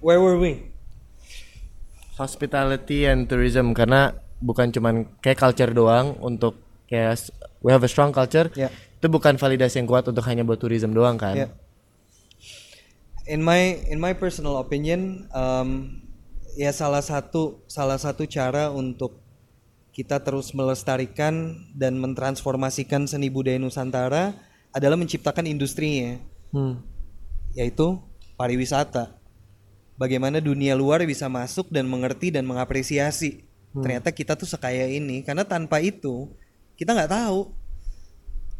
Where were we? Hospitality and tourism karena bukan cuman kayak culture doang untuk kayak we have a strong culture. Ya. Itu bukan validasi yang kuat untuk hanya buat tourism doang kan. Yeah. In my in my personal opinion, um, ya salah satu salah satu cara untuk kita terus melestarikan dan mentransformasikan seni budaya Nusantara adalah menciptakan industrinya, Hmm. yaitu pariwisata. Bagaimana dunia luar bisa masuk dan mengerti dan mengapresiasi. Ternyata kita tuh sekaya ini karena tanpa itu kita nggak tahu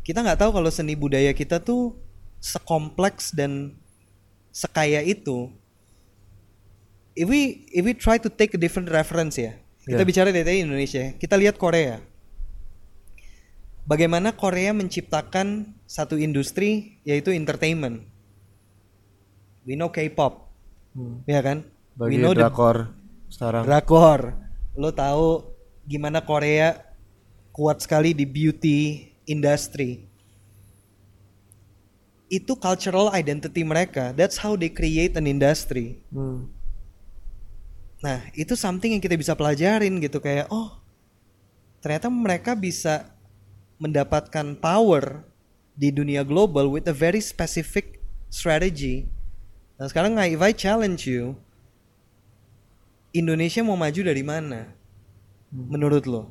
kita nggak tahu kalau seni budaya kita tuh sekompleks dan sekaya itu. If we if we try to take a different reference ya, kita Yeah. bicara dari Indonesia, kita lihat Korea. Bagaimana Korea menciptakan satu industri yaitu entertainment. We know K-pop, ya kan? Bagi we know the drakor sekarang. Drakor. Lo tahu gimana Korea kuat sekali di beauty industry. Itu cultural identity mereka. That's how they create an industry. Hmm. Nah, itu something yang kita bisa pelajarin gitu kayak oh ternyata mereka bisa mendapatkan power di dunia global with a very specific strategy. Nah, sekarang if I challenge you Indonesia mau maju dari mana? Menurut lo?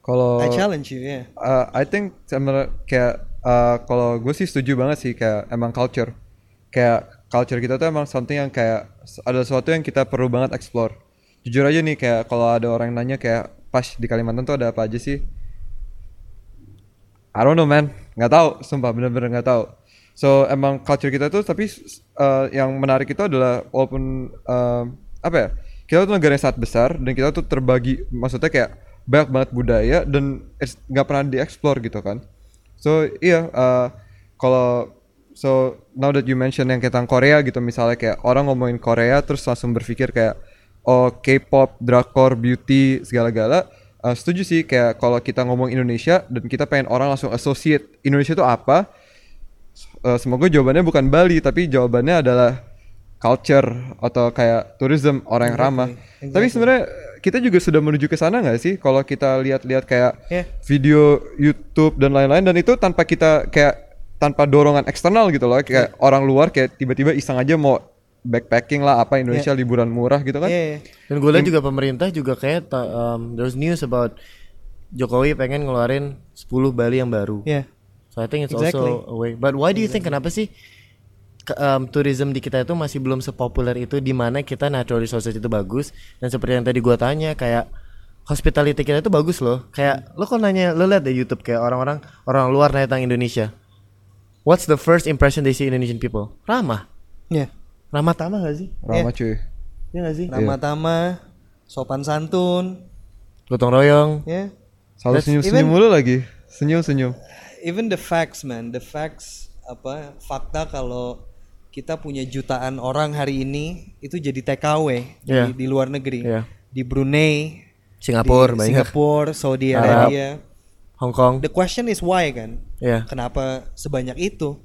Kalau I challenge you, ya. Uh, I think sebenarnya kayak uh, kalau gue sih setuju banget sih kayak emang culture kayak culture kita tuh emang something yang kayak ada sesuatu yang kita perlu banget explore jujur aja nih kayak kalau ada orang yang nanya kayak pas di Kalimantan tuh ada apa aja sih I don't know man nggak tahu sumpah bener-bener nggak tahu so emang culture kita tuh tapi uh, yang menarik itu adalah walaupun um, apa ya kita tuh negara yang sangat besar dan kita tuh terbagi maksudnya kayak banyak banget budaya dan nggak pernah dieksplor gitu kan. So iya uh, kalau so now that you mention yang tentang Korea gitu misalnya kayak orang ngomongin Korea terus langsung berpikir kayak oh K-pop, drakor, beauty segala-gala Uh, setuju sih kayak kalau kita ngomong Indonesia dan kita pengen orang langsung associate Indonesia itu apa Uh, semoga jawabannya bukan Bali tapi jawabannya adalah culture atau kayak tourism orang yang ramah. Tapi sebenarnya kita juga sudah menuju ke sana nggak sih? Kalau kita lihat-lihat kayak Yeah. video YouTube dan lain-lain dan itu tanpa kita kayak tanpa dorongan eksternal gitu loh kayak orang luar kayak tiba-tiba iseng aja mau backpacking lah apa Indonesia liburan murah gitu kan? Iya, iya. Dan gue lihat juga pemerintah juga kayak ta- um, there's news about Jokowi pengen ngeluarin 10 Bali yang baru. Iya. So I think it's Exactly. also a way. But why do you think kenapa sih um, tourism di kita itu masih belum sepopuler itu di mana kita natural resources itu bagus dan seperti yang tadi gua tanya kayak hospitality kita itu bagus loh. Kayak lo kalau nanya lo lihat deh YouTube kayak orang-orang orang luar nanya tentang Indonesia. What's the first impression they see Indonesian people? Ramah. Iya. Ramah tamah gak sih? Ramah cuy. Iya gak sih? Ramah tamah, sopan santun, Gotong royong. ya. Selalu That's senyum-senyum mulu lagi. Senyum-senyum. Even the facts, man, the facts apa fakta kalau kita punya jutaan orang hari ini itu jadi TKW di, Iya. di luar negeri, Iya. di Brunei, Singapura di. Singapura, Saudi Arab. Arabia. Hong Kong. The question is why kan? Iya. Kenapa sebanyak itu?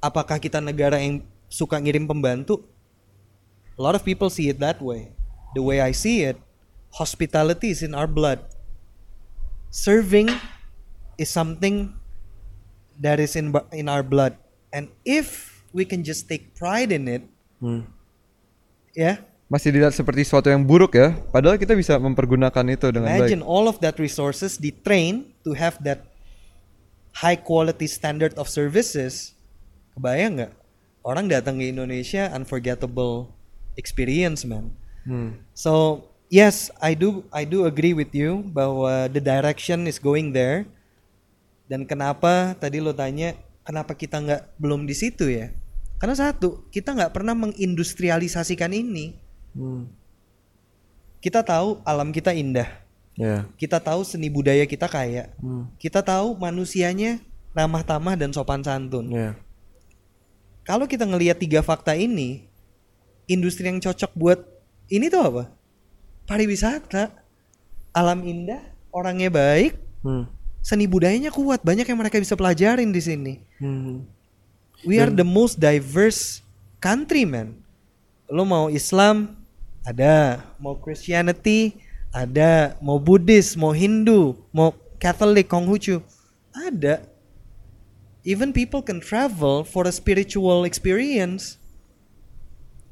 Apakah kita negara yang suka ngirim pembantu? A lot of people see it that way. The way I see it, hospitality is in our blood. Serving is something that is in in our blood. And if we can just take pride in it, Hmm. ya, Masih dilihat seperti sesuatu yang buruk ya. Padahal kita bisa mempergunakan itu dengan imagine baik. all of that resources ditrain to have that high quality standard of services. Kebayang nggak? Orang datang ke Indonesia unforgettable experience, man. Hmm. So yes, I do I do agree with you bahwa the direction is going there. Dan kenapa tadi lo tanya kenapa kita nggak belum di situ ya? Karena satu kita nggak pernah mengindustrialisasikan ini. Hmm. Kita tahu alam kita indah. Ya. Kita tahu seni budaya kita kaya. Hmm. Kita tahu manusianya ramah tamah dan sopan santun. Ya. Kalau kita ngelihat tiga fakta ini, industri yang cocok buat ini tuh apa? Pariwisata, alam indah, orangnya baik, Hmm. Seni budayanya kuat, banyak yang mereka bisa pelajarin di sini. Hmm. We are the most diverse country, man. Lo mau Islam ada, mau Christianity ada, mau Buddhis, mau Hindu, mau Catholic, Konghucu ada. Even people can travel for a spiritual experience.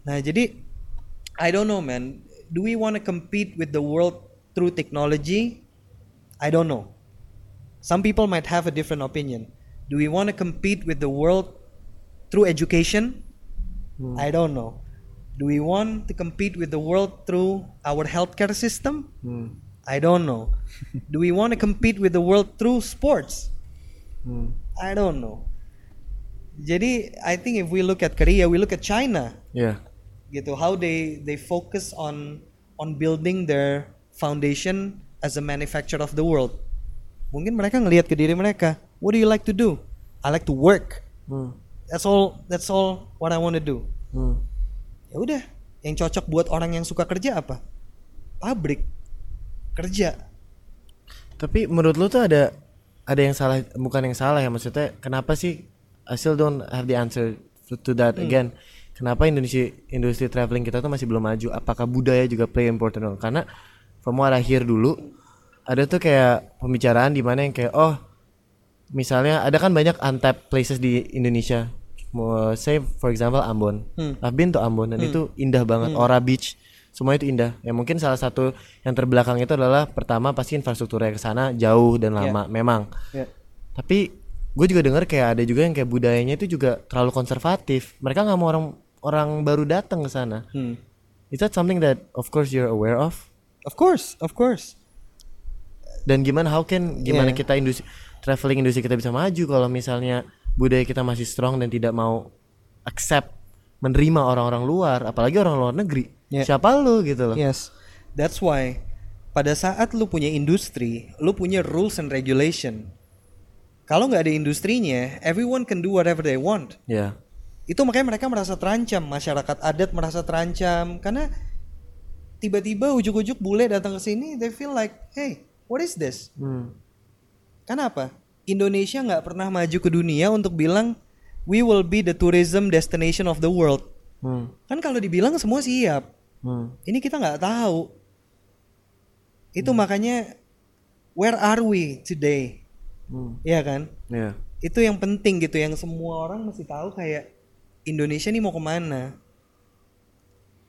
Nah, jadi I don't know, man. Do we want to compete with the world through technology? I don't know. Some people might have a different opinion. Do we want to compete with the world through education? I don't know. Do we want to compete with the world through our healthcare system? Hmm. I don't know. Do we want to compete with the world through sports? Hmm. I don't know. Jadi I think if we look at Korea, we look at China, Ya. gitu how they they focus on on building their foundation as a manufacturer of the world. Mungkin mereka ngelihat ke diri mereka, what do you like to do? I like to work. Hmm. That's all that's all what I want to do. Hmm. Ya udah, yang cocok buat orang yang suka kerja apa? Pabrik. Kerja. Tapi menurut lu tuh ada ada yang salah bukan yang salah ya maksudnya kenapa sih I still don't have the answer to, that again. Kenapa Indonesia industri traveling kita tuh masih belum maju? Apakah budaya juga play important role? Karena from what I hear dulu ada tuh kayak pembicaraan di mana yang kayak oh misalnya ada kan banyak untapped places di Indonesia. Mau say for example Ambon. I've been to Ambon dan itu indah banget. Ora Beach semua itu indah. Ya mungkin salah satu yang terbelakang itu adalah pertama pasti infrastrukturnya ke sana jauh dan lama memang. Ya. Tapi gue juga dengar kayak ada juga yang kayak budayanya itu juga terlalu konservatif. Mereka nggak mau orang orang baru datang ke sana. Hmm. Is that something that of course you're aware of? Of course, of course. Dan gimana how can gimana Yeah. kita industri traveling industri kita bisa maju kalau misalnya budaya kita masih strong dan tidak mau accept menerima orang-orang luar, apalagi orang luar negeri. Yeah. Siapa lu gitu loh. Yes. That's why pada saat lu punya industri, lu punya rules and regulation. Kalau nggak ada industrinya, everyone can do whatever they want. Ya. Itu makanya mereka merasa terancam, masyarakat adat merasa terancam karena tiba-tiba ujuk-ujuk bule datang ke sini, they feel like, hey, what is this? Hmm. Kenapa? Indonesia nggak pernah maju ke dunia untuk bilang we will be the tourism destination of the world. Hmm. Kan kalau dibilang semua siap. Hmm. Ini kita nggak tahu. Itu makanya where are we today? Hmm. Iya kan? Ya. Itu yang penting gitu yang semua orang mesti tahu kayak Indonesia nih mau ke mana.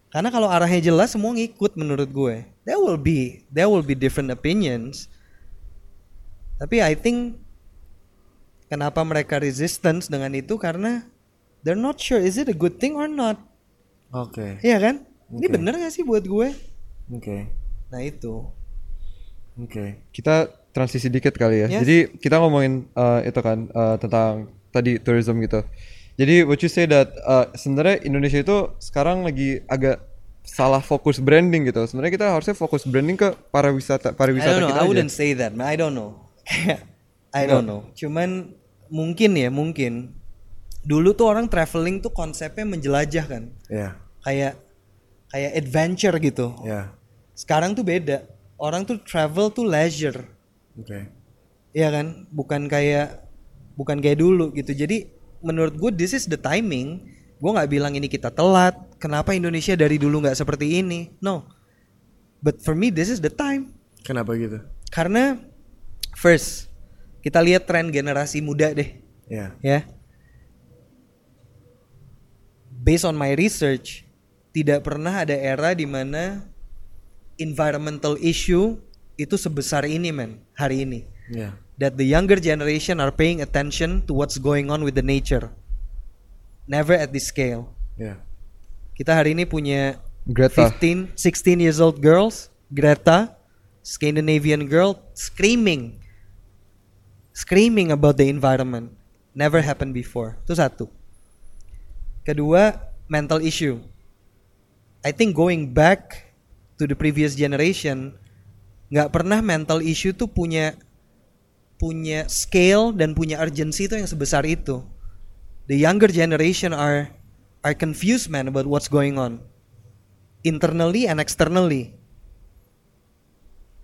Karena kalau arahnya jelas semua ngikut menurut gue. There will be there will be different opinions. Tapi I think kenapa mereka resistance dengan itu karena they're not sure is it a good thing or not. Oke. Iya kan? Ini Oke. bener gak sih buat gue? Oke. Nah itu. Oke. kita transisi dikit kali ya. Yes. Jadi kita ngomongin uh, itu kan uh, tentang tadi tourism gitu. Jadi what you say that uh, sebenarnya Indonesia itu sekarang lagi agak salah fokus branding gitu. Sebenarnya kita harusnya fokus branding ke pariwisata I pariwisata don't know. kita I aja. wouldn't say that. man. I don't know. I don't know. Cuman mungkin ya mungkin dulu tuh orang traveling tuh konsepnya menjelajah kan. Ya. Kayak kayak adventure gitu. Ya. Sekarang tuh beda. Orang tuh travel tuh leisure. Oke. Iya kan? Bukan kayak bukan kayak dulu gitu. Jadi menurut gue this is the timing. Gue nggak bilang ini kita telat. Kenapa Indonesia dari dulu nggak seperti ini? No. But for me this is the time. Kenapa gitu? Karena first kita lihat tren generasi muda deh, Ya. ya. Based on my research, tidak pernah ada era di mana environmental issue itu sebesar ini men hari ini. Ya. That the younger generation are paying attention to what's going on with the nature. Never at this scale. Ya. Kita hari ini punya Greta. 15, 16 years old girls, Greta, Scandinavian girl, screaming, screaming about the environment. Never happened before. Itu satu. Kedua, mental issue. I think going back to the previous generation, nggak pernah mental issue tuh punya punya scale dan punya urgency itu yang sebesar itu. The younger generation are are confused man about what's going on internally and externally.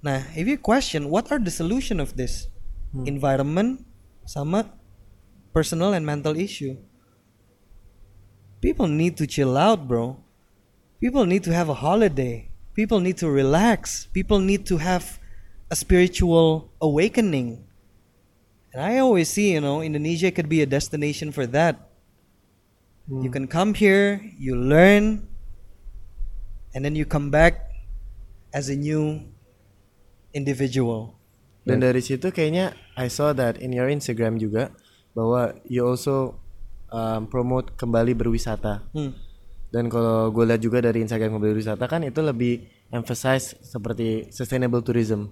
Nah, if you question what are the solution of this hmm. environment sama personal and mental issue, people need to chill out, bro. people need to have a holiday. People need to relax. People need to have a spiritual awakening. And I always see, you know, Indonesia could be a destination for that. You can come here, you learn, and then you come back as a new individual. Dan dari situ kayaknya I saw that in your Instagram juga bahwa you also um, promote kembali berwisata. Hmm. Dan kalau gue lihat juga dari Instagram kembali berwisata kan itu lebih emphasize seperti sustainable tourism.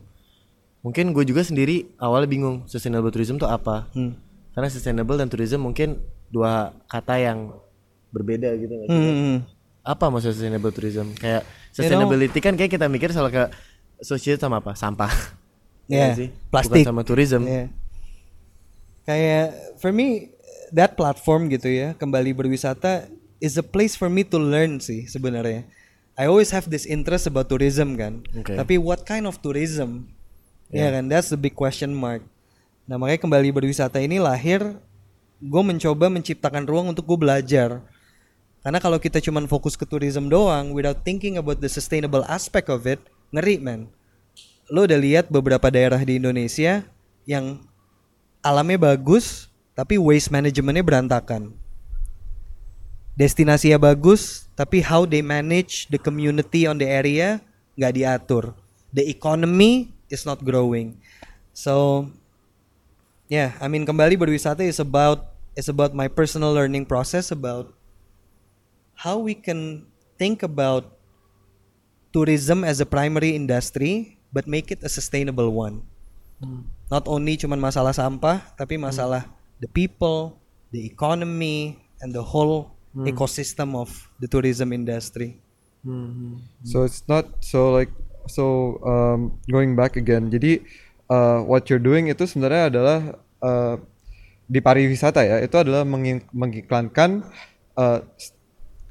Mungkin gue juga sendiri awalnya bingung sustainable tourism itu apa. Hmm. Karena sustainable dan tourism mungkin dua kata yang berbeda gitu nggak sih? Hmm. Apa maksud sustainable tourism? Kayak sustainability kan kayak kita mikir soal ke associate sama apa? Sampah. Yeah, Iya sih? plastik. Bukan sama tourism. Yeah. Kayak for me that platform gitu ya, kembali berwisata is a place for me to learn sih sebenarnya. I always have this interest about tourism kan. Oke. Tapi what kind of tourism? Ya kan, that's the big question mark. Nah makanya kembali berwisata ini lahir, gue mencoba menciptakan ruang untuk gue belajar. Karena kalau kita cuman fokus ke tourism doang, without thinking about the sustainable aspect of it, ngeri man. Lo udah lihat beberapa daerah di Indonesia yang alamnya bagus, tapi waste managementnya berantakan. Destinasinya bagus, tapi how they manage the community on the area nggak diatur. The economy is not growing. So, yeah, I mean kembali berwisata is about is about my personal learning process about how we can think about tourism as a primary industry but make it a sustainable one. Not only cuman masalah sampah tapi masalah the people, the economy and the whole ecosystem of the tourism industry. So it's not so like so um, going back again. Jadi uh, what you're doing itu sebenarnya adalah uh, di pariwisata ya. Itu adalah mengik- mengiklankan uh,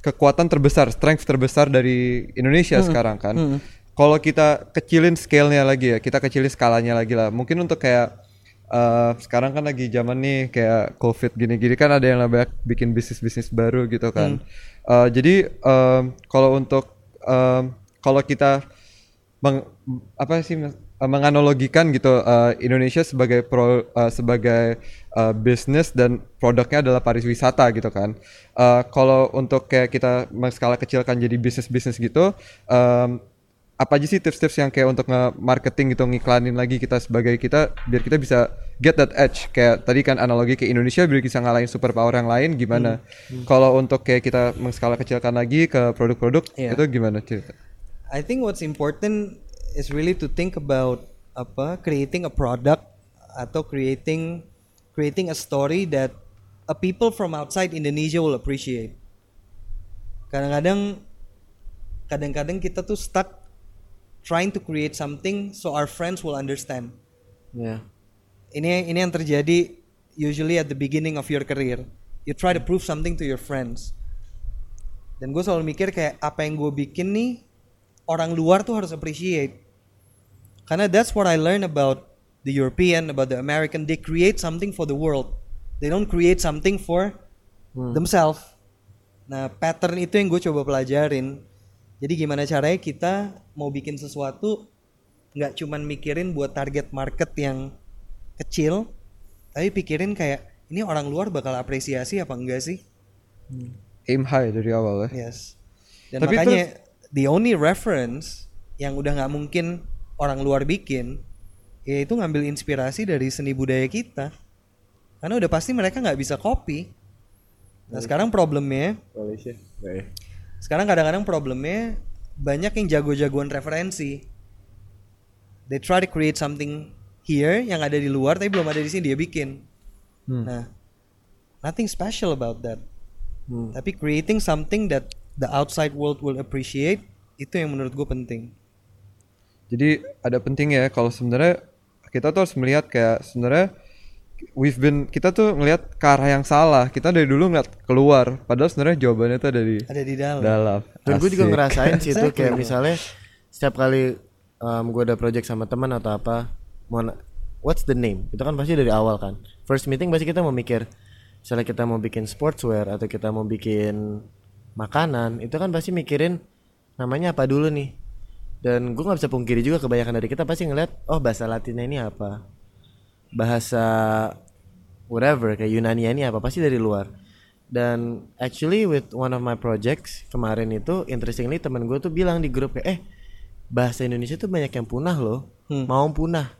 kekuatan terbesar, strength terbesar dari Indonesia sekarang kan. Kalau kita kecilin scale-nya lagi ya, kita kecilin skalanya lagi lah. Mungkin untuk kayak uh, sekarang kan lagi zaman nih kayak covid gini-gini kan ada yang banyak bikin bisnis-bisnis baru gitu kan. Uh, jadi um, kalau untuk um, kalau kita meng, apa sih uh, menganalogikan gitu uh, Indonesia sebagai pro uh, sebagai uh, bisnis dan produknya adalah pariwisata gitu kan. Uh, kalau untuk kayak kita skala kecilkan jadi bisnis-bisnis gitu, um, apa aja sih tips-tips yang kayak untuk nge-marketing gitu ngiklanin lagi kita sebagai kita biar kita bisa get that edge? Kayak tadi kan analogi ke Indonesia biar bisa ngalahin superpower yang lain gimana? Kalau untuk kayak kita skala kecilkan lagi ke produk-produk Iya. itu gimana cerita? I think what's important is really to think about apa creating a product atau creating creating a story that a people from outside Indonesia will appreciate. Kadang-kadang kadang-kadang kita tuh stuck trying to create something so our friends will understand. Ya. Ini ini yang terjadi usually at the beginning of your career. You try to prove something to your friends. Dan gue selalu mikir kayak apa yang gue bikin nih orang luar tuh harus appreciate. Karena that's what I learned about the European, about the American. They create something for the world. They don't create something for themselves. Nah pattern itu yang gue coba pelajarin. Jadi gimana caranya kita mau bikin sesuatu nggak cuman mikirin buat target market yang kecil, tapi pikirin kayak ini orang luar bakal apresiasi apa enggak sih? aim high dari awal ya Yes. Dan Tapi makanya the only reference yang udah nggak mungkin orang luar bikin, yaitu ngambil inspirasi dari seni budaya kita. Karena udah pasti mereka nggak bisa copy. Nah sekarang problemnya, Malaysia. ya? sekarang kadang-kadang problemnya banyak yang jago-jagoan referensi. They try to create something here yang ada di luar tapi belum ada di sini dia bikin. Nah, nothing special about that. Hmm. Tapi creating something that the outside world will appreciate itu yang menurut gue penting. Jadi ada penting ya kalau sebenarnya kita tuh harus melihat kayak sebenarnya we've been kita tuh ngelihat ke arah yang salah. Kita dari dulu ngeliat keluar, padahal sebenarnya jawabannya tuh ada di Ada di dalam. dalam. Dan gue juga ngerasain sih itu kayak misalnya setiap kali um, gue ada project sama teman atau apa, mau what's the name? Itu kan pasti dari awal kan. First meeting pasti kita mau mikir, misalnya kita mau bikin sportswear atau kita mau bikin makanan, itu kan pasti mikirin namanya apa dulu nih dan gue nggak bisa pungkiri juga kebanyakan dari kita pasti ngeliat oh bahasa Latinnya ini apa? Bahasa whatever kayak Yunani ini apa? Pasti dari luar. Dan actually with one of my projects kemarin itu interestingly temen gue tuh bilang di grup kayak eh bahasa Indonesia tuh banyak yang punah loh. Hmm. mau punah.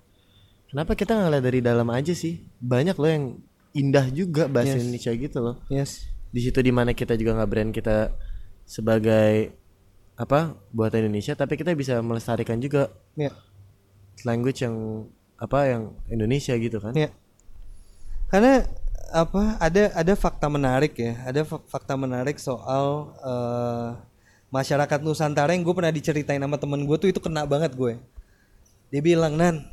Kenapa kita nggak lihat dari dalam aja sih? Banyak loh yang indah juga bahasa Yes. Indonesia gitu loh. Yes. di situ di mana kita juga nggak brand kita sebagai apa buatan Indonesia tapi kita bisa melestarikan juga Ya. language yang apa yang Indonesia gitu kan Ya. Karena apa ada ada fakta menarik ya, ada fak- fakta menarik soal eh, masyarakat Nusantara yang gue pernah diceritain sama temen gue tuh itu kena banget gue. Dia bilang Nan,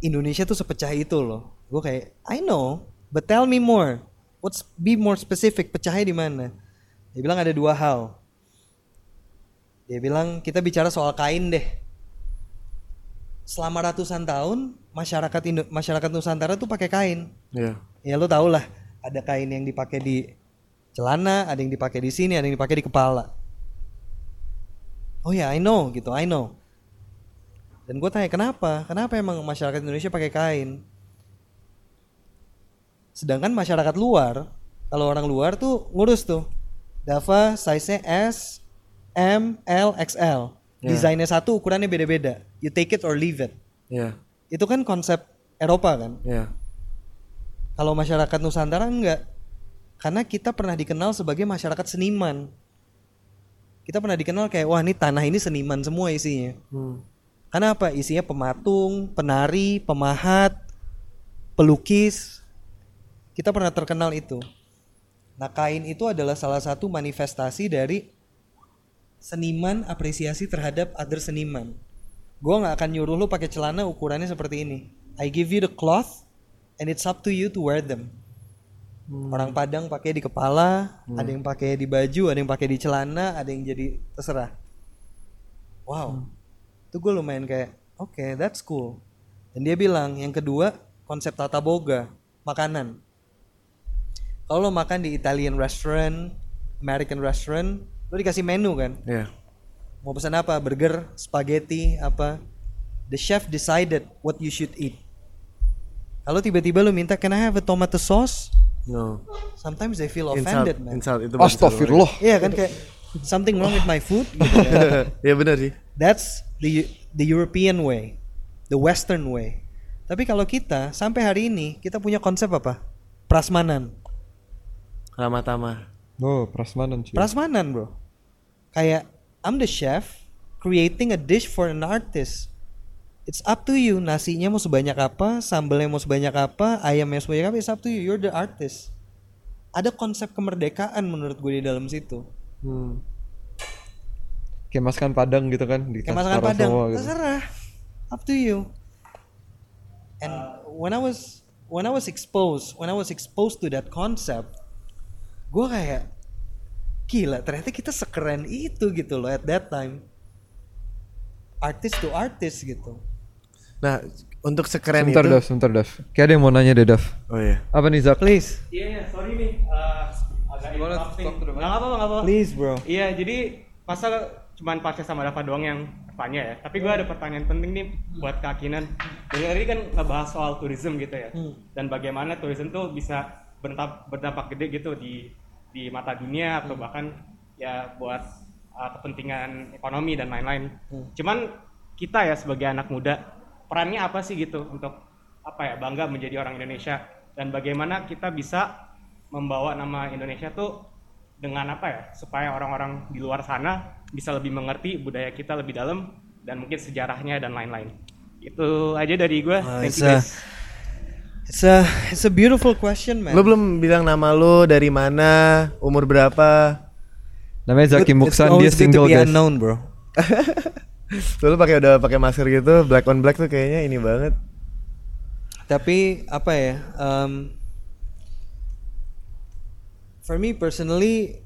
Indonesia tuh sepecah itu loh. Gue kayak I know, but tell me more. What's be more specific? Pecahnya di mana? Dia bilang ada dua hal. Dia bilang kita bicara soal kain deh selama ratusan tahun masyarakat Indo masyarakat Nusantara tuh pakai kain. ya Ya lo tau lah, ada kain yang dipakai di celana, ada yang dipakai di sini, ada yang dipakai di kepala. Oh ya, I know gitu, I know. Dan gue tanya kenapa? Kenapa emang masyarakat Indonesia pakai kain? Sedangkan masyarakat luar, kalau orang luar tuh ngurus tuh. Dava size-nya S, M, L, XL. Ya. Desainnya satu, ukurannya beda-beda. You take it or leave it. ya Itu kan konsep Eropa kan? ya Kalau masyarakat Nusantara enggak. Karena kita pernah dikenal sebagai masyarakat seniman. Kita pernah dikenal kayak wah ini tanah ini seniman semua isinya. Hmm. Karena apa? Isinya pematung, penari, pemahat, pelukis. Kita pernah terkenal itu. Nah, kain itu adalah salah satu manifestasi dari seniman apresiasi terhadap other seniman. Gue nggak akan nyuruh lu pakai celana ukurannya seperti ini. I give you the cloth and it's up to you to wear them. Orang Padang pakai di kepala, ada yang pakai di baju, ada yang pakai di celana, ada yang jadi terserah. Wow, itu gue lumayan kayak, oke, that's cool. Dan dia bilang yang kedua konsep tata boga, makanan. Kalau lo makan di Italian restaurant, American restaurant, lo dikasih menu kan, ya mau pesan apa, burger, spaghetti, apa. The chef decided what you should eat. Kalau tiba-tiba lo minta, can I have a tomato sauce? no Sometimes they feel insult offended, man. insult itu Astagfirullah. Iya kan kayak something wrong with my food. Gitu kan. ya benar sih That's the the European way, the Western way. Tapi kalau kita sampai hari ini kita punya konsep apa? Prasmanan. ramah tamah Oh, prasmanan cuy. Prasmanan, bro. Kayak I'm the chef creating a dish for an artist. It's up to you nasinya mau sebanyak apa, sambelnya mau sebanyak apa, ayamnya sebanyak apa, it's up to you. You're the artist. Ada konsep kemerdekaan menurut gue di dalam situ. hmm. Kayak masakan Padang gitu kan di Kayak masakan Padang, semua gitu. terserah. Up to you. And when I was when I was exposed, when I was exposed to that concept, gue kayak gila ternyata kita sekeren itu gitu loh at that time. Artist to artist gitu. nah untuk sekeren Sebentar, itu Dav, sebentar, Dav. Kayak ada yang mau nanya deh, Dav. oh iya Apa nih, Zak? Please, Iya, iya, sorry nih. eh, agak interrupting. Nggak apa-apa, nggak apa-apa. please bro. Iya, jadi masa cuman Pasha sama Dava doang yang tanya ya. Tapi gue ada pertanyaan penting nih buat Kak Kinan. Jadi tadi kan ngebahas soal tourism gitu ya. Hmm. Dan bagaimana tourism tuh bisa berdampak, berdampak gede gitu di di mata dunia atau bahkan ya buat uh, kepentingan ekonomi dan lain-lain. Hmm. Cuman kita ya sebagai anak muda perannya apa sih gitu untuk apa ya bangga menjadi orang Indonesia dan bagaimana kita bisa membawa nama Indonesia tuh dengan apa ya supaya orang-orang di luar sana bisa lebih mengerti budaya kita lebih dalam dan mungkin sejarahnya dan lain-lain. Itu aja dari gue. Ah, Thank you guys. It's a it's a beautiful question man. Lu belum bilang nama lu dari mana, umur berapa? Namanya Zaki Muksan, it's dia single, guys. unknown, bro. Lu pakai udah pakai masker gitu, black on black tuh kayaknya ini banget. Tapi apa ya? um, for me personally,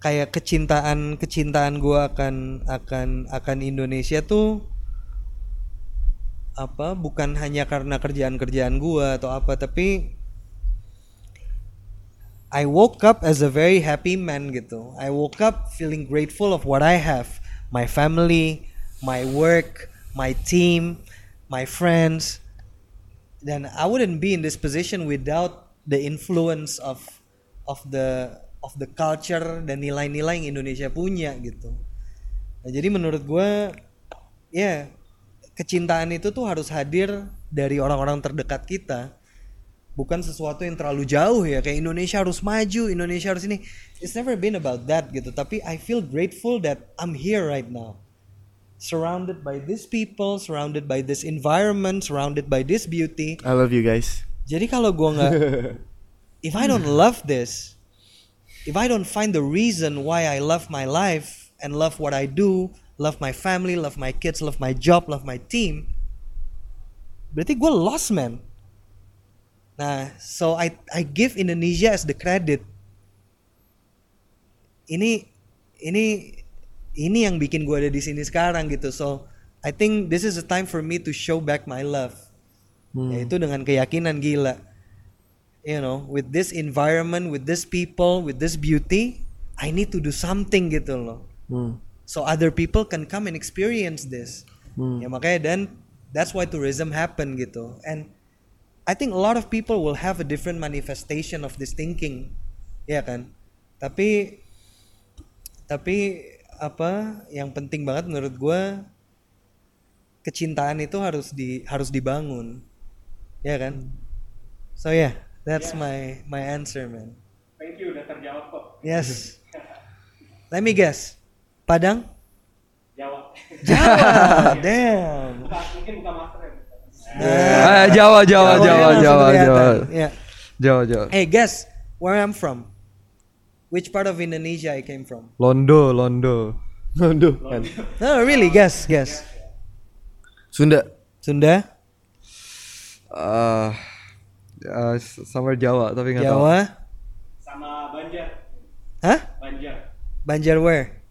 kayak kecintaan kecintaan gua akan akan akan Indonesia tuh apa? Bukan hanya karena kerjaan kerjaan gua atau apa, tapi I woke up as a very happy man gitu. I woke up feeling grateful of what I have, my family, my work, my team, my friends. Dan I wouldn't be in this position without the influence of of the of the culture dan nilai-nilai yang Indonesia punya gitu. Nah, jadi menurut gue ya kecintaan itu tuh harus hadir dari orang-orang terdekat kita. Bukan sesuatu yang terlalu jauh ya kayak Indonesia harus maju Indonesia harus ini. It's never been about that gitu tapi I feel grateful that I'm here right now. Surrounded by these people surrounded by this environment surrounded by this beauty. I love you guys. jadi kalau gua nggak if I don't love this if I don't find the reason why I love my life and love what I do love my family love my kids love my job love my team. Berarti gue lost man. Nah so I I give Indonesia as the credit. Ini ini ini yang bikin gue ada di sini sekarang gitu. So I think this is a time for me to show back my love. Yaitu dengan keyakinan gila. You know with this environment with this people with this beauty I need to do something gitu loh. Hmm. So other people can come and experience this. Ya makanya dan that's why tourism happen gitu. And I think a lot of people will have a different manifestation of this thinking. Ya kan? Tapi tapi apa yang penting banget menurut gua kecintaan itu harus di harus dibangun. Ya kan? So yeah that's my my answer man. Thank you udah terjawab kok. yes. Let me guess Padang Jawab. Jawa damn mungkin bukan master ya. Eh, Jawa, Jawa, Jawa, Jawa. Jawa, Yeah. Jawa, Jawa. Hey, guess where I'm from. Which part of Indonesia I came from? Londo, Londo. Aduh, kan. No, really, guess, guess. Sunda. Sunda, Ah, uh, somewhere Jawa tapi nggak tahu. Jawa, Sama Banjar. hah? Banjar. Banjar where?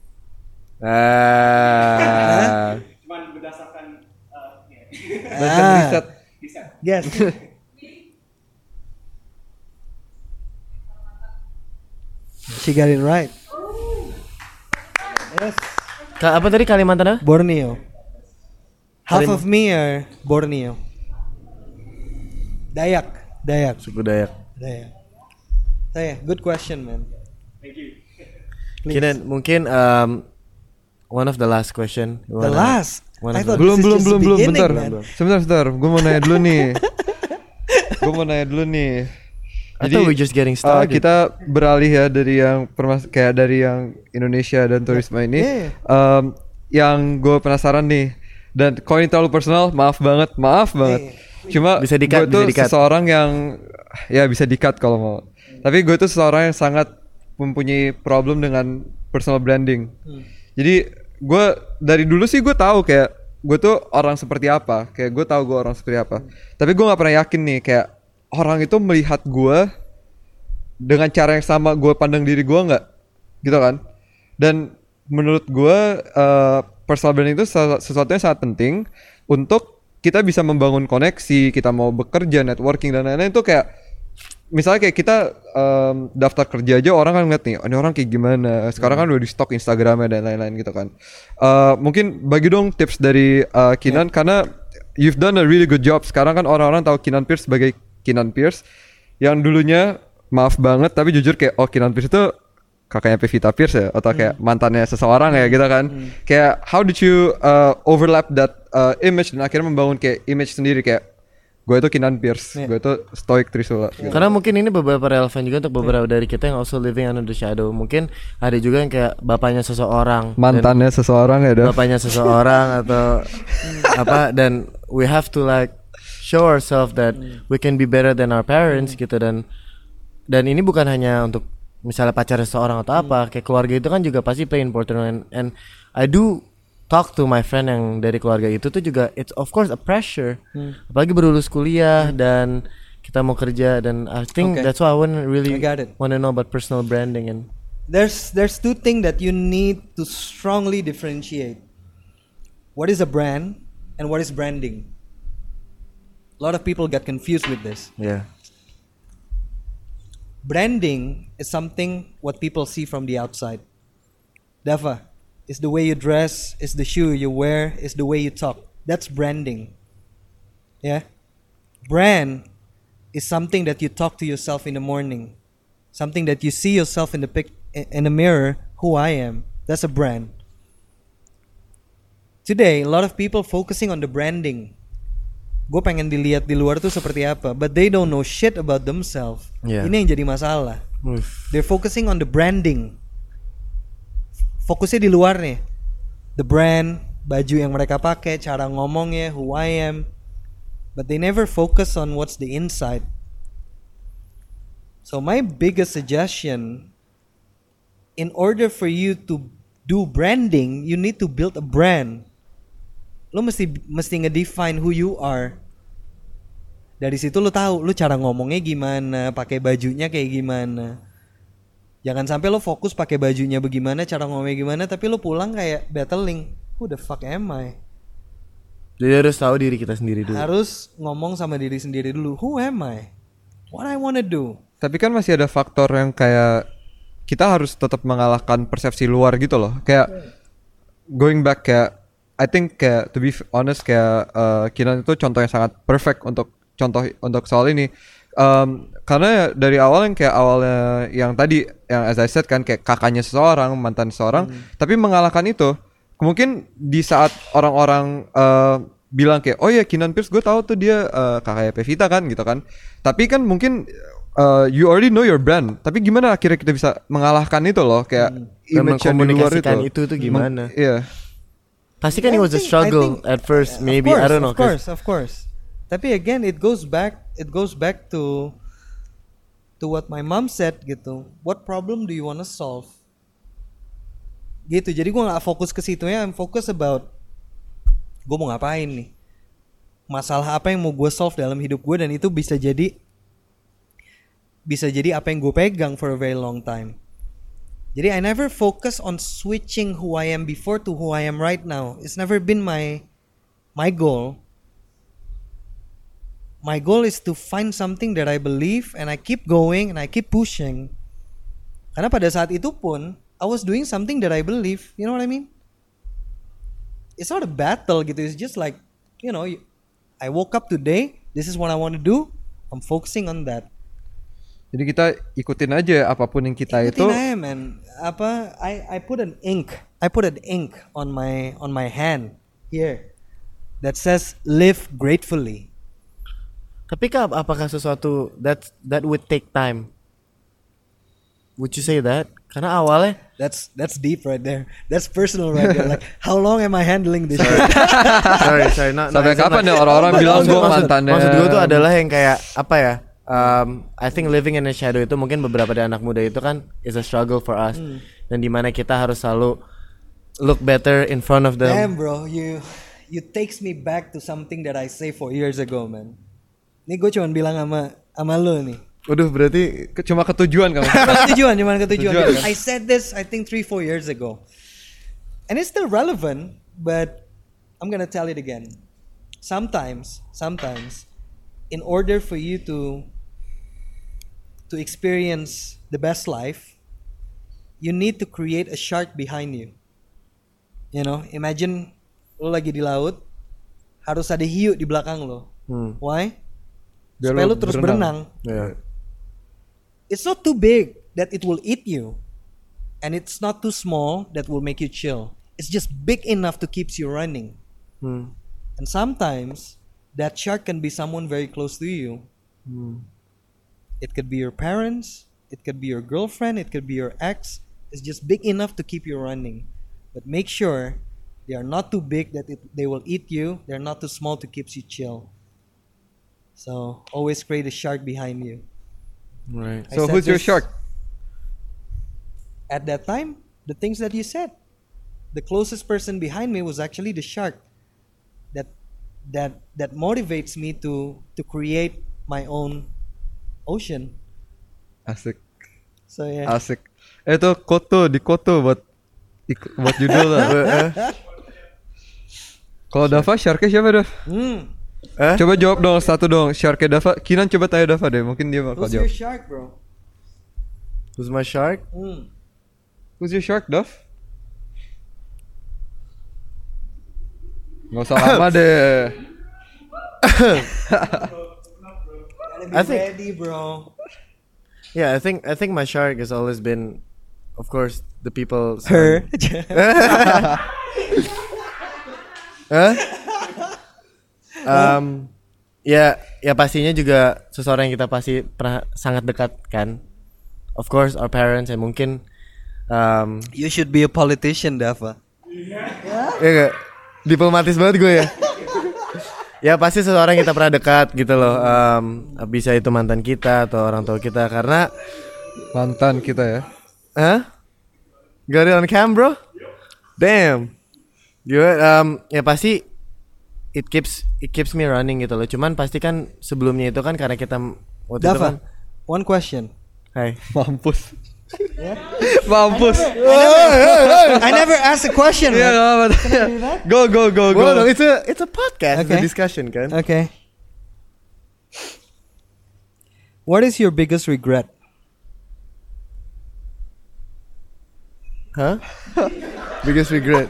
Ah. Cuman berdasarkan uh, ya. Ah, Riset. bisa. guess. She got it right. Yes. Ka- apa tadi Kalimantan apa? Borneo. Half Kalim- of me are Borneo. Dayak, Dayak, Suku Dayak. Dayak. Yeah, good question, man. Thank you. Please. Kinan, mungkin um, one of the last question. You The last. one I Belum, belum, just belum, belum. Bentar, man. sebentar, sebentar. Gue mau nanya dulu nih. Gue mau nanya dulu nih. I thought we're just getting uh, started. kita beralih ya dari yang permas kayak dari yang Indonesia dan turisme ini. Yeah, yeah. Um, yang gue penasaran nih. Dan kalau ini terlalu personal, maaf banget, maaf banget. Cuma Bisa gue tuh bisa di-cut. seseorang yang ya bisa dikat kalau mau. Tapi gue tuh seseorang yang sangat mempunyai problem dengan personal branding. Jadi gue dari dulu sih gue tahu kayak gue tuh orang seperti apa. Kayak gue tahu gue orang seperti apa. Tapi gue nggak pernah yakin nih kayak orang itu melihat gue dengan cara yang sama gue pandang diri gue nggak gitu kan dan menurut gue uh, personal branding itu sesuatu yang sangat penting untuk kita bisa membangun koneksi kita mau bekerja networking dan lain-lain itu kayak misalnya kayak kita um, daftar kerja aja orang kan ngeliat nih "Oh, ini orang kayak gimana? Sekarang kan udah di stok Instagramnya dan lain-lain gitu kan. Uh, mungkin bagi dong tips dari uh, Kinan karena you've done a really good job. Sekarang kan orang-orang tahu Kinan Pierce sebagai Kinan Pierce yang dulunya maaf banget tapi jujur kayak oh Kinan Pierce itu kakaknya Pevita Pierce ya? Atau kayak mantannya seseorang ya gitu kan. Kayak how did you uh, overlap that uh, image? Dan akhirnya membangun kayak image sendiri kayak gue itu Kinan Pierce. Gue itu Stoic Trisula. Gitu. Karena mungkin ini beberapa relevan juga untuk beberapa dari kita yang also living under the shadow. Mungkin ada juga yang kayak bapaknya seseorang, mantannya seseorang ya dah bapaknya seseorang atau apa dan we have to like show ourselves that we can be better than our parents gitu. Dan dan ini bukan hanya untuk misalnya pacar seseorang atau apa kayak keluarga itu kan juga pasti play important. And, and I do talk to my friend yang dari keluarga itu tuh juga it's of course a pressure apalagi berlulus kuliah dan kita mau kerja dan I think Okay. that's why I wanna really it. wanna know about personal branding and There's there's two things that you need to strongly differentiate. What is a brand and what is branding? A lot of people get confused with this. yeah branding is something what people see from the outside. Dava, is the way you dress, is the shoe you wear, is the way you talk. That's branding. Yeah? Brand is something that you talk to yourself in the morning. Something that you see yourself in the pic in the mirror, who I am. That's a brand. Today, a lot of people focusing on the branding. Gue pengen dilihat di luar tuh seperti apa, but they don't know shit about themselves. Yeah. Ini yang jadi masalah. Uff. They're focusing on the branding. Fokusnya di luar nih. The brand, baju yang mereka pakai, cara ngomongnya, who I am. But they never focus on what's the inside. So my biggest suggestion in order for you to do branding, you need to build a brand. Lo mesti mesti ngedefine who you are. Dari situ lo tahu lo cara ngomongnya gimana, pakai bajunya kayak gimana. Jangan sampai lo fokus pakai bajunya bagaimana, cara ngomongnya gimana, tapi lo pulang kayak battling. Who the fuck am I? Jadi harus tahu diri kita sendiri dulu. Harus ngomong sama diri sendiri dulu. Who am I? What I wanna do? Tapi kan masih ada faktor yang kayak kita harus tetap mengalahkan persepsi luar gitu loh. Kayak going back kayak I think kayak to be honest kayak uh, Kinan itu contoh yang sangat perfect untuk contoh untuk soal ini. Um, karena dari awal yang kayak awalnya yang tadi yang as I said kan kayak kakaknya seseorang, mantan seseorang, tapi mengalahkan itu mungkin di saat orang-orang uh, bilang kayak oh ya Kinan Pierce gue tahu tuh dia uh, kakaknya Pevita kan gitu kan. Tapi kan mungkin uh, you already know your brand. Tapi gimana akhirnya kita bisa mengalahkan itu loh kayak Dan image yang di luar mengkomunikasikan itu. itu tuh gimana? Iya. Pasti kan I it was a struggle think- at first, maybe course, I don't know. Of course, of course. Tapi again, it goes back. It goes back to to what my mom said gitu. What problem do you wanna solve? Gitu. Jadi gua nggak fokus ke situ ya. I'm focus about gue mau ngapain nih. Masalah apa yang mau gue solve dalam hidup gue dan itu bisa jadi bisa jadi apa yang gue pegang for a very long time. Jadi I never focus on switching who I am before to who I am right now. It's never been my my goal. My goal is to find something that I believe and I keep going and I keep pushing. Karena pada saat itu pun I was doing something that I believe. You know what I mean? It's not a battle gitu. It's just like, you know, I woke up today, this is what I want to do. I'm focusing on that. Jadi kita ikutin aja apa pun yang kita itu. Ikutin aja, man. Apa I I put an ink. I put an ink on my on my hand here that says live gratefully. Tapi kak, apakah sesuatu that that would take time? Would you say that? Karena awalnya That's that's deep right there. That's personal right there. Like how long am I handling this? shit? sorry sorry not, Sampai not- kapan ya orang-orang Maksud- bilang gue mantannya. Maksud gue tuh adalah yang kayak apa ya? Um, I think living in a shadow itu mungkin beberapa dari anak muda itu kan is a struggle for us dan di mana kita harus selalu look better in front of them. Damn, bro, you you takes me back to something that I say four years ago, man. Ini gue cuma bilang sama sama lo nih. Waduh berarti Ke- Cuma ketujuan kamu. ketujuan, cuman ketujuan. Ketujuan, kan? I said this, I think three, four years ago, and it's still relevant. But I'm gonna tell it again. Sometimes, sometimes, in order for you to to experience the best life, you need to create a shark behind you. You know, imagine lo lagi di laut, harus ada hiu di belakang lo. Hmm. Why? Biar Supaya lo terus berenang. berenang. ya. it's not too big that it will eat you and it's not too small that will make you chill it's just big enough to keeps you running Hmm. and sometimes that shark can be someone very close to you Hmm. it could be your parents it could be your girlfriend it could be your ex it's just big enough to keep you running but make sure they are not too big that it, they will eat you they're not too small to keeps you chill so always create a shark behind you Right. I So who's your shark? at that time, the things that you said. The closest person behind me was actually the shark. That that that motivates me to to create my own ocean. Asik, So yeah. asik. Eh, Itu koto di koto buat buat judul lah. Kalau Dava, sharknya siapa Dav? Hmm. Eh? Coba jawab dong satu dong. Sharknya Dava. Kinan coba tanya Dava deh. Mungkin dia bakal Who's your jawab. shark, bro? Who's my shark? Hmm. Who's your shark, Dov? Nggak usah lama deh. I think- ready, bro. Yeah, I think I think my shark has always been, of course, the people. Her. Hah? um, ya, ya pastinya juga seseorang yang kita pasti pernah sangat dekat kan. Of course, our parents and mungkin, um, you should be a politician, Dava. ya gak? diplomatis banget gue ya. ya pasti seseorang yang kita pernah dekat gitu loh. Um, bisa itu mantan kita atau orang tua kita karena, Mantan kita ya. Hah? Got it on cam bro? Damn. Gue um, ya pasti it keeps it keeps me running gitu loh. Cuman pasti kan sebelumnya itu kan karena kita waktu itu kan. Dava, one question. Hai. Mampus. Mampus. I never asked a question. Man. nggak apa-apa. Go, go, go, go. Well, no, it's a it's a podcast, it's a Okay. discussion kan. Okay. What is your biggest regret? Hah? Biggest regret.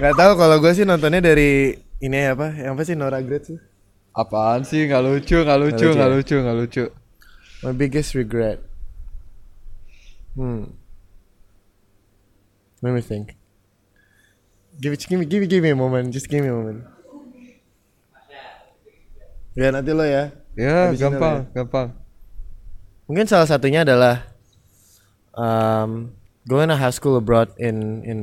Gak tahu kalau gue sih nontonnya dari ini apa? Yang apa sih Nora Grace tuh? Apaan sih? Nggak lucu, nggak lucu, lucu nggak ya? lucu, nggak lucu. My biggest regret. Hmm. Let me think. Give it, give me, give me, give me a moment. Just give me a moment. Ya nanti lo ya. Ya, Habis gampang, ya. gampang. Mungkin salah satunya adalah um, going to high school abroad in in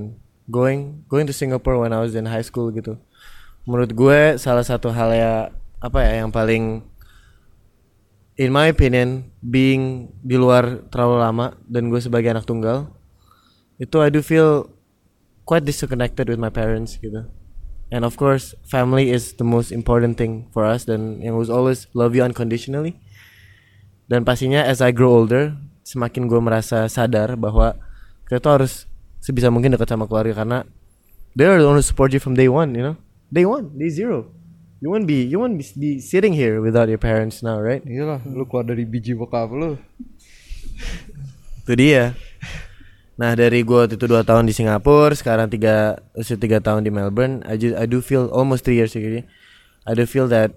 going going to Singapore when I was in high school gitu. Menurut gue salah satu hal ya apa ya yang paling in my opinion being di luar terlalu lama dan gue sebagai anak tunggal itu I do feel quite disconnected with my parents gitu. And of course, family is the most important thing for us dan yang was always love you unconditionally. Dan pastinya as I grow older, semakin gue merasa sadar bahwa kita tuh harus sebisa mungkin dekat sama keluarga karena they are the one who support you from day one, you know? Day one, day zero. You won't be you won't be, be sitting here without your parents now, right? Iyalah, lu keluar dari biji bokap lu. Itu dia. Nah dari gue waktu itu dua tahun di Singapura, sekarang tiga usia tiga tahun di Melbourne, I just, I do feel almost three years jadi, I do feel that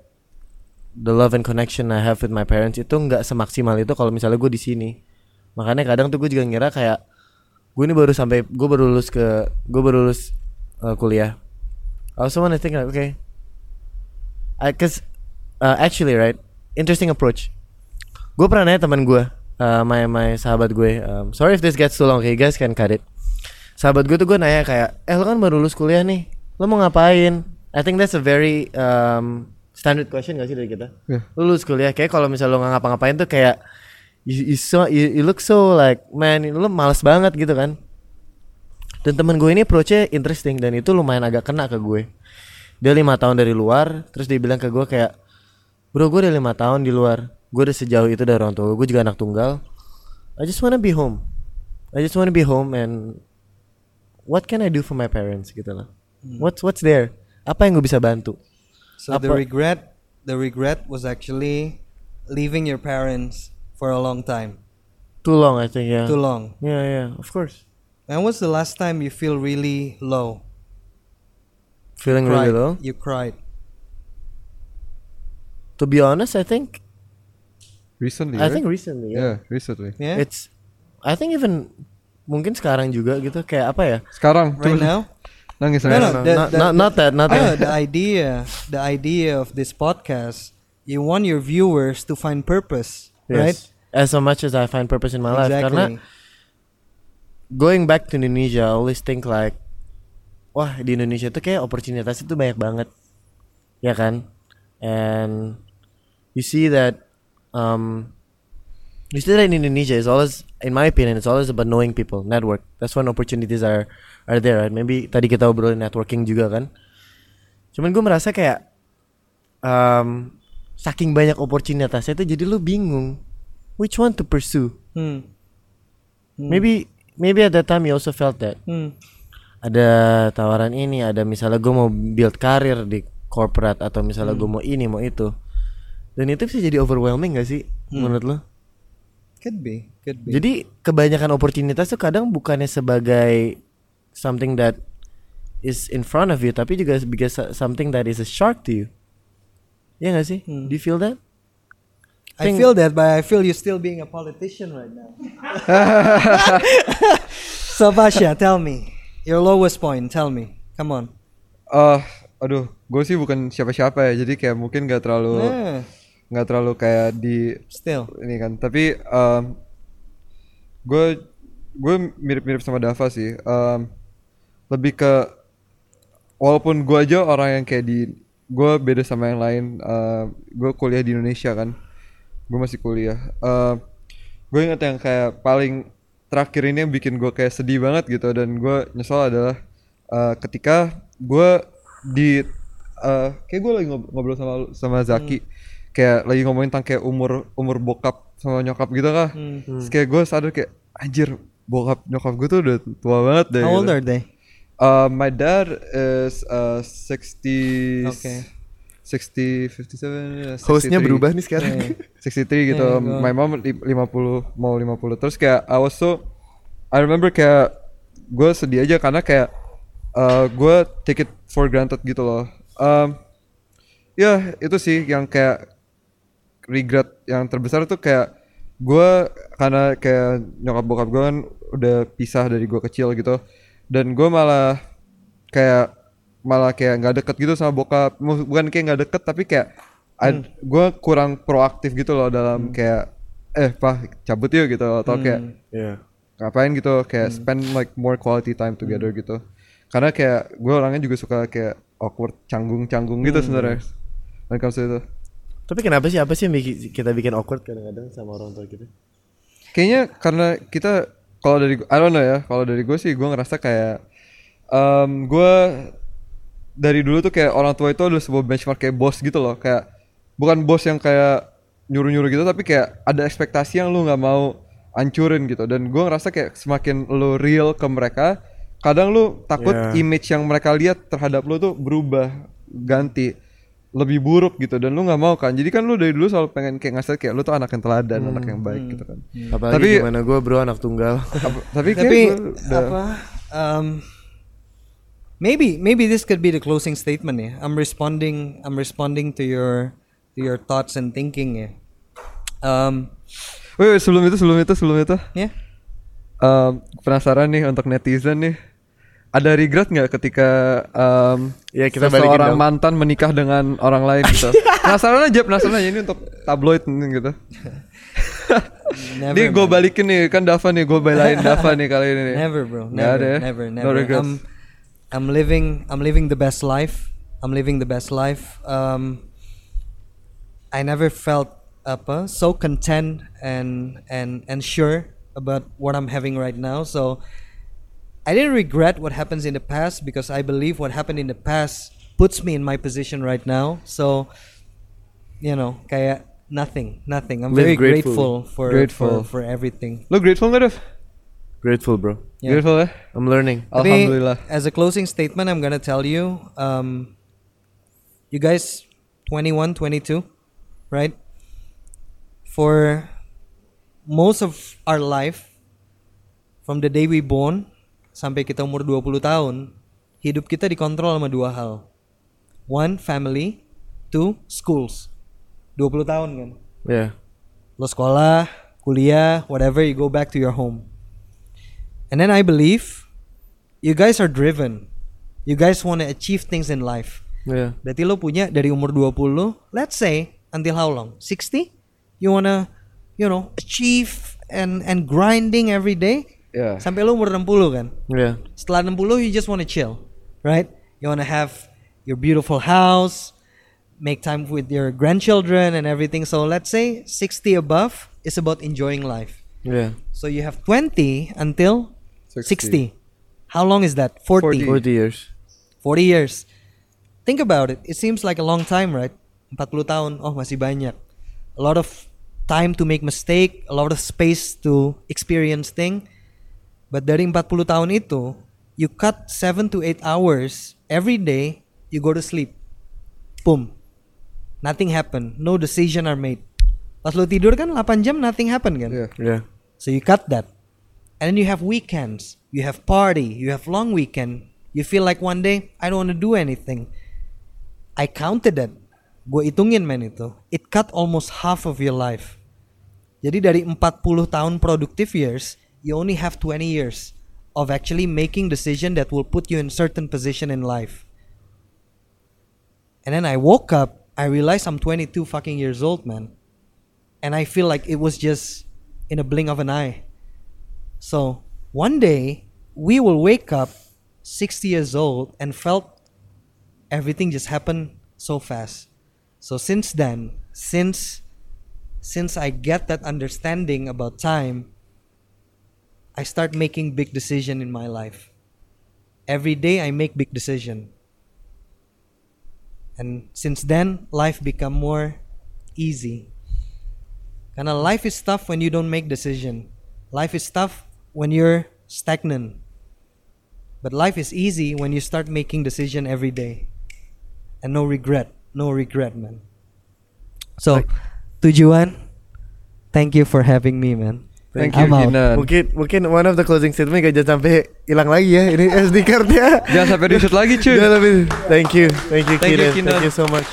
the love and connection I have with my parents itu nggak semaksimal itu kalau misalnya gue di sini. Makanya kadang tuh gue juga ngira kayak gue ini baru sampai gue baru lulus ke gue baru lulus uh, kuliah. I also wanna think like okay, I cause uh, actually right interesting approach. Gue pernah nanya teman gue, uh, my my sahabat gue. Um, sorry if this gets too long, okay, guys can cut it. Sahabat gue tuh gue nanya kayak, eh lo kan baru lulus kuliah nih, lo mau ngapain? I think that's a very um, standard question gak sih dari kita? Yeah. Lo lulus kuliah, kayak kalau misalnya lo nggak ngapa-ngapain tuh kayak you, you, so, you, you look so like man, lo males banget gitu kan? Dan temen gue ini approach-nya interesting dan itu lumayan agak kena ke gue. Dia lima tahun dari luar, terus dia bilang ke gue kayak, bro gue udah lima tahun di luar, gue udah sejauh itu dari orang tua gue, juga anak tunggal. I just wanna be home. I just wanna be home and what can I do for my parents gitu loh. What's what's there? Apa yang gue bisa bantu? So the Apa- regret, the regret was actually leaving your parents for a long time, Too long I think ya. too long. Yeah yeah, of course. When was the last time you feel really low? Feeling Cried. really low. You cried. To be honest, I think Recently, I right? think recently. Yeah, Yeah. recently. Yeah. It's I think even mungkin sekarang juga gitu kayak apa ya? Sekarang, right now. Nangis, No, nangis. no, No, the- not, the- not, not that, not that. the idea, the idea of this podcast, you want your viewers to find purpose, right? Yes. As so much as I find purpose in my life exactly. karena going back to Indonesia I always think like wah di Indonesia tuh kayak opportunities itu banyak banget. Ya kan? And you see that um you see that in Indonesia is always in my opinion it's always about knowing people network. That's when opportunities are are there. Right maybe tadi kita obrolin networking juga kan? Cuman gue merasa kayak um, saking banyak opportunitasnya itu jadi lu bingung which one to pursue? Hmm. maybe maybe at that time you also felt that Hmm. ada tawaran ini ada misalnya gue mau build karir di corporate atau misalnya gue mau ini mau itu dan itu bisa jadi overwhelming gak sih menurut lo Could be, could be. Jadi kebanyakan oportunitas tuh kadang bukannya sebagai something that is in front of you, tapi juga because something that is a shark to you. Ya gak sih? Do you feel that? I think- feel that, but I feel you still being a politician right now. so Pasha, tell me your lowest point. Tell me, come on. Ah, aduh, gue sih bukan siapa-siapa ya, jadi kayak mungkin gak terlalu Eh, nggak terlalu kayak di still, ini kan. Tapi gue gue mirip-mirip sama Dava sih. Em, lebih ke walaupun gue aja orang yang kayak di gue beda sama yang lain. gue kuliah di Indonesia kan. Gue masih kuliah. gue ingat yang kayak paling terakhir ini yang bikin gue kayak sedih banget gitu dan gue nyesel adalah eh, ketika gue di eh, kayak gue lagi ngob- ngobrol sama sama Zaki kayak lagi ngomongin tentang kayak umur umur bokap sama nyokap gitu kah Terus kayak gue sadar kayak anjir bokap nyokap gue tuh udah tua banget deh how old gitu. are they? Uh, my dad is uh, 60 Okay. 60 57 Hostnya 63. berubah nih sekarang. 63 gitu. Yeah, go. My mom li- 50 mau 50. Terus kayak I was so I remember kayak gue sedih aja karena kayak uh, gue take it for granted gitu loh. Um, ya itu sih yang kayak regret yang terbesar tuh kayak gue karena kayak nyokap bokap gue kan udah pisah dari gue kecil gitu dan gue malah kayak malah kayak nggak deket gitu sama bokap. Bukan kayak nggak deket tapi kayak gue kurang proaktif gitu loh dalam kayak eh pak cabut yuk gitu atau kayak Iya. ngapain gitu? Kayak spend like more quality time together gitu. Karena kayak gue orangnya juga suka kayak awkward canggung-canggung gitu sebenarnya. When it comes to itu. Tapi kenapa sih apa sih yang bikin, kita bikin awkward kadang-kadang sama orang tua kita? kayaknya karena kita kalau dari I don't know ya kalau dari gue sih gue ngerasa kayak um, gue dari dulu tuh kayak orang tua itu adalah sebuah benchmark kayak bos gitu loh kayak bukan bos yang kayak nyuruh-nyuruh gitu tapi kayak ada ekspektasi yang lu nggak mau ancurin gitu dan gue ngerasa kayak semakin lu real ke mereka kadang lu takut Yeah. image yang mereka lihat terhadap lu tuh berubah ganti lebih buruk gitu dan lu nggak mau kan jadi kan lu dari dulu selalu pengen kayak ngasih kayak lu tuh anak yang teladan anak yang baik gitu kan Apalagi Tapi- gimana gue bro anak tunggal. Apa- tapi kayak Tapi gua udah- apa? Um, maybe maybe this could be the closing statement ya. I'm responding I'm responding to your to your thoughts and thinking ya. Um, Wait, wait, sebelum itu sebelum itu sebelum itu ya. em, penasaran nih untuk netizen nih ada regret nggak ketika em, Ya, kita seseorang dong. mantan menikah dengan orang lain gitu penasaran aja penasaran aja ini untuk tabloid gitu Never, ini gue balikin nih kan Dava nih gue belain Dava nih kali ini nih Never, bro. Never, ada ya? never, No never. regrets. I'm, I'm living, I'm living the best life. I'm living the best life. Um, I never felt apa so content and and and sure about what I'm having right now. So I didn't regret what happens in the past because I believe what happened in the past puts me in my position right now. So you know, kayak nothing, nothing. I'm Live very gratefully. grateful for Grateful. for for everything. Look grateful nggak Grateful bro. Yeah. grateful ya I'm learning. Tapi, alhamdulillah as a closing statement, I'm gonna tell you, um, you guys, 21, 22, right? For most of our life, from the day we born sampai kita umur 20 tahun, hidup kita dikontrol sama dua hal. One, family. Two, schools. 20 tahun kan. Ya. Lo sekolah, kuliah, whatever, you go back to your home. And then I believe you guys are driven. You guys want to achieve things in life. Ya. Berarti lo punya dari umur 20, let's say until how long? 60? You wanna, you know, achieve and and grinding every day ya sampai lo umur 60 kan? Ya. Setelah 60 you just wanna chill, right? You wanna have your beautiful house, make time with your grandchildren and everything. So let's say 60 above is about enjoying life. Ya. So you have 20 until 60. 60. How long is that? 40. 40. 40 years. 40 years. Think about it. It seems like a long time, right? 40 tahun. Oh, masih banyak. A lot of time to make mistake, a lot of space to experience thing. But dari 40 tahun itu, you cut 7 to 8 hours every day, you go to sleep. Boom. Nothing happened. No decision are made. Pas lu tidur kan 8 jam nothing happen kan? Iya. Ya. So you cut that. And then you have weekends, you have party, you have long weekend. You feel like one day I don't want to do anything. I counted that. Gue hitungin man itu. It cut almost half of your life. Jadi dari 40 tahun productive years, you only have 20 years of actually making decision that will put you in certain position in life. And then I woke up, I realized I'm 22 fucking years old, man. And I feel like it was just in a blink of an eye. So one day we will wake up 60 years old and felt everything just happened so fast. So since then, since since I get that understanding about time, I start making big decision in my life. Every day I make big decision. And since then, life become more easy. Kind of life is tough when you don't make decision. Life is tough when you're stagnant. But life is easy when you start making decision every day. And no regret. No regret, man. So, tujuan, thank you for having me, man. Thank you. Kinan. Mungkin mungkin one of the closing statement gak jangan sampai hilang lagi ya ini SD cardnya. Jangan sampai di lagi cuy. Jangan sampai- Thank you, thank you, Thank you, Kiran. Kinan. Thank you so much.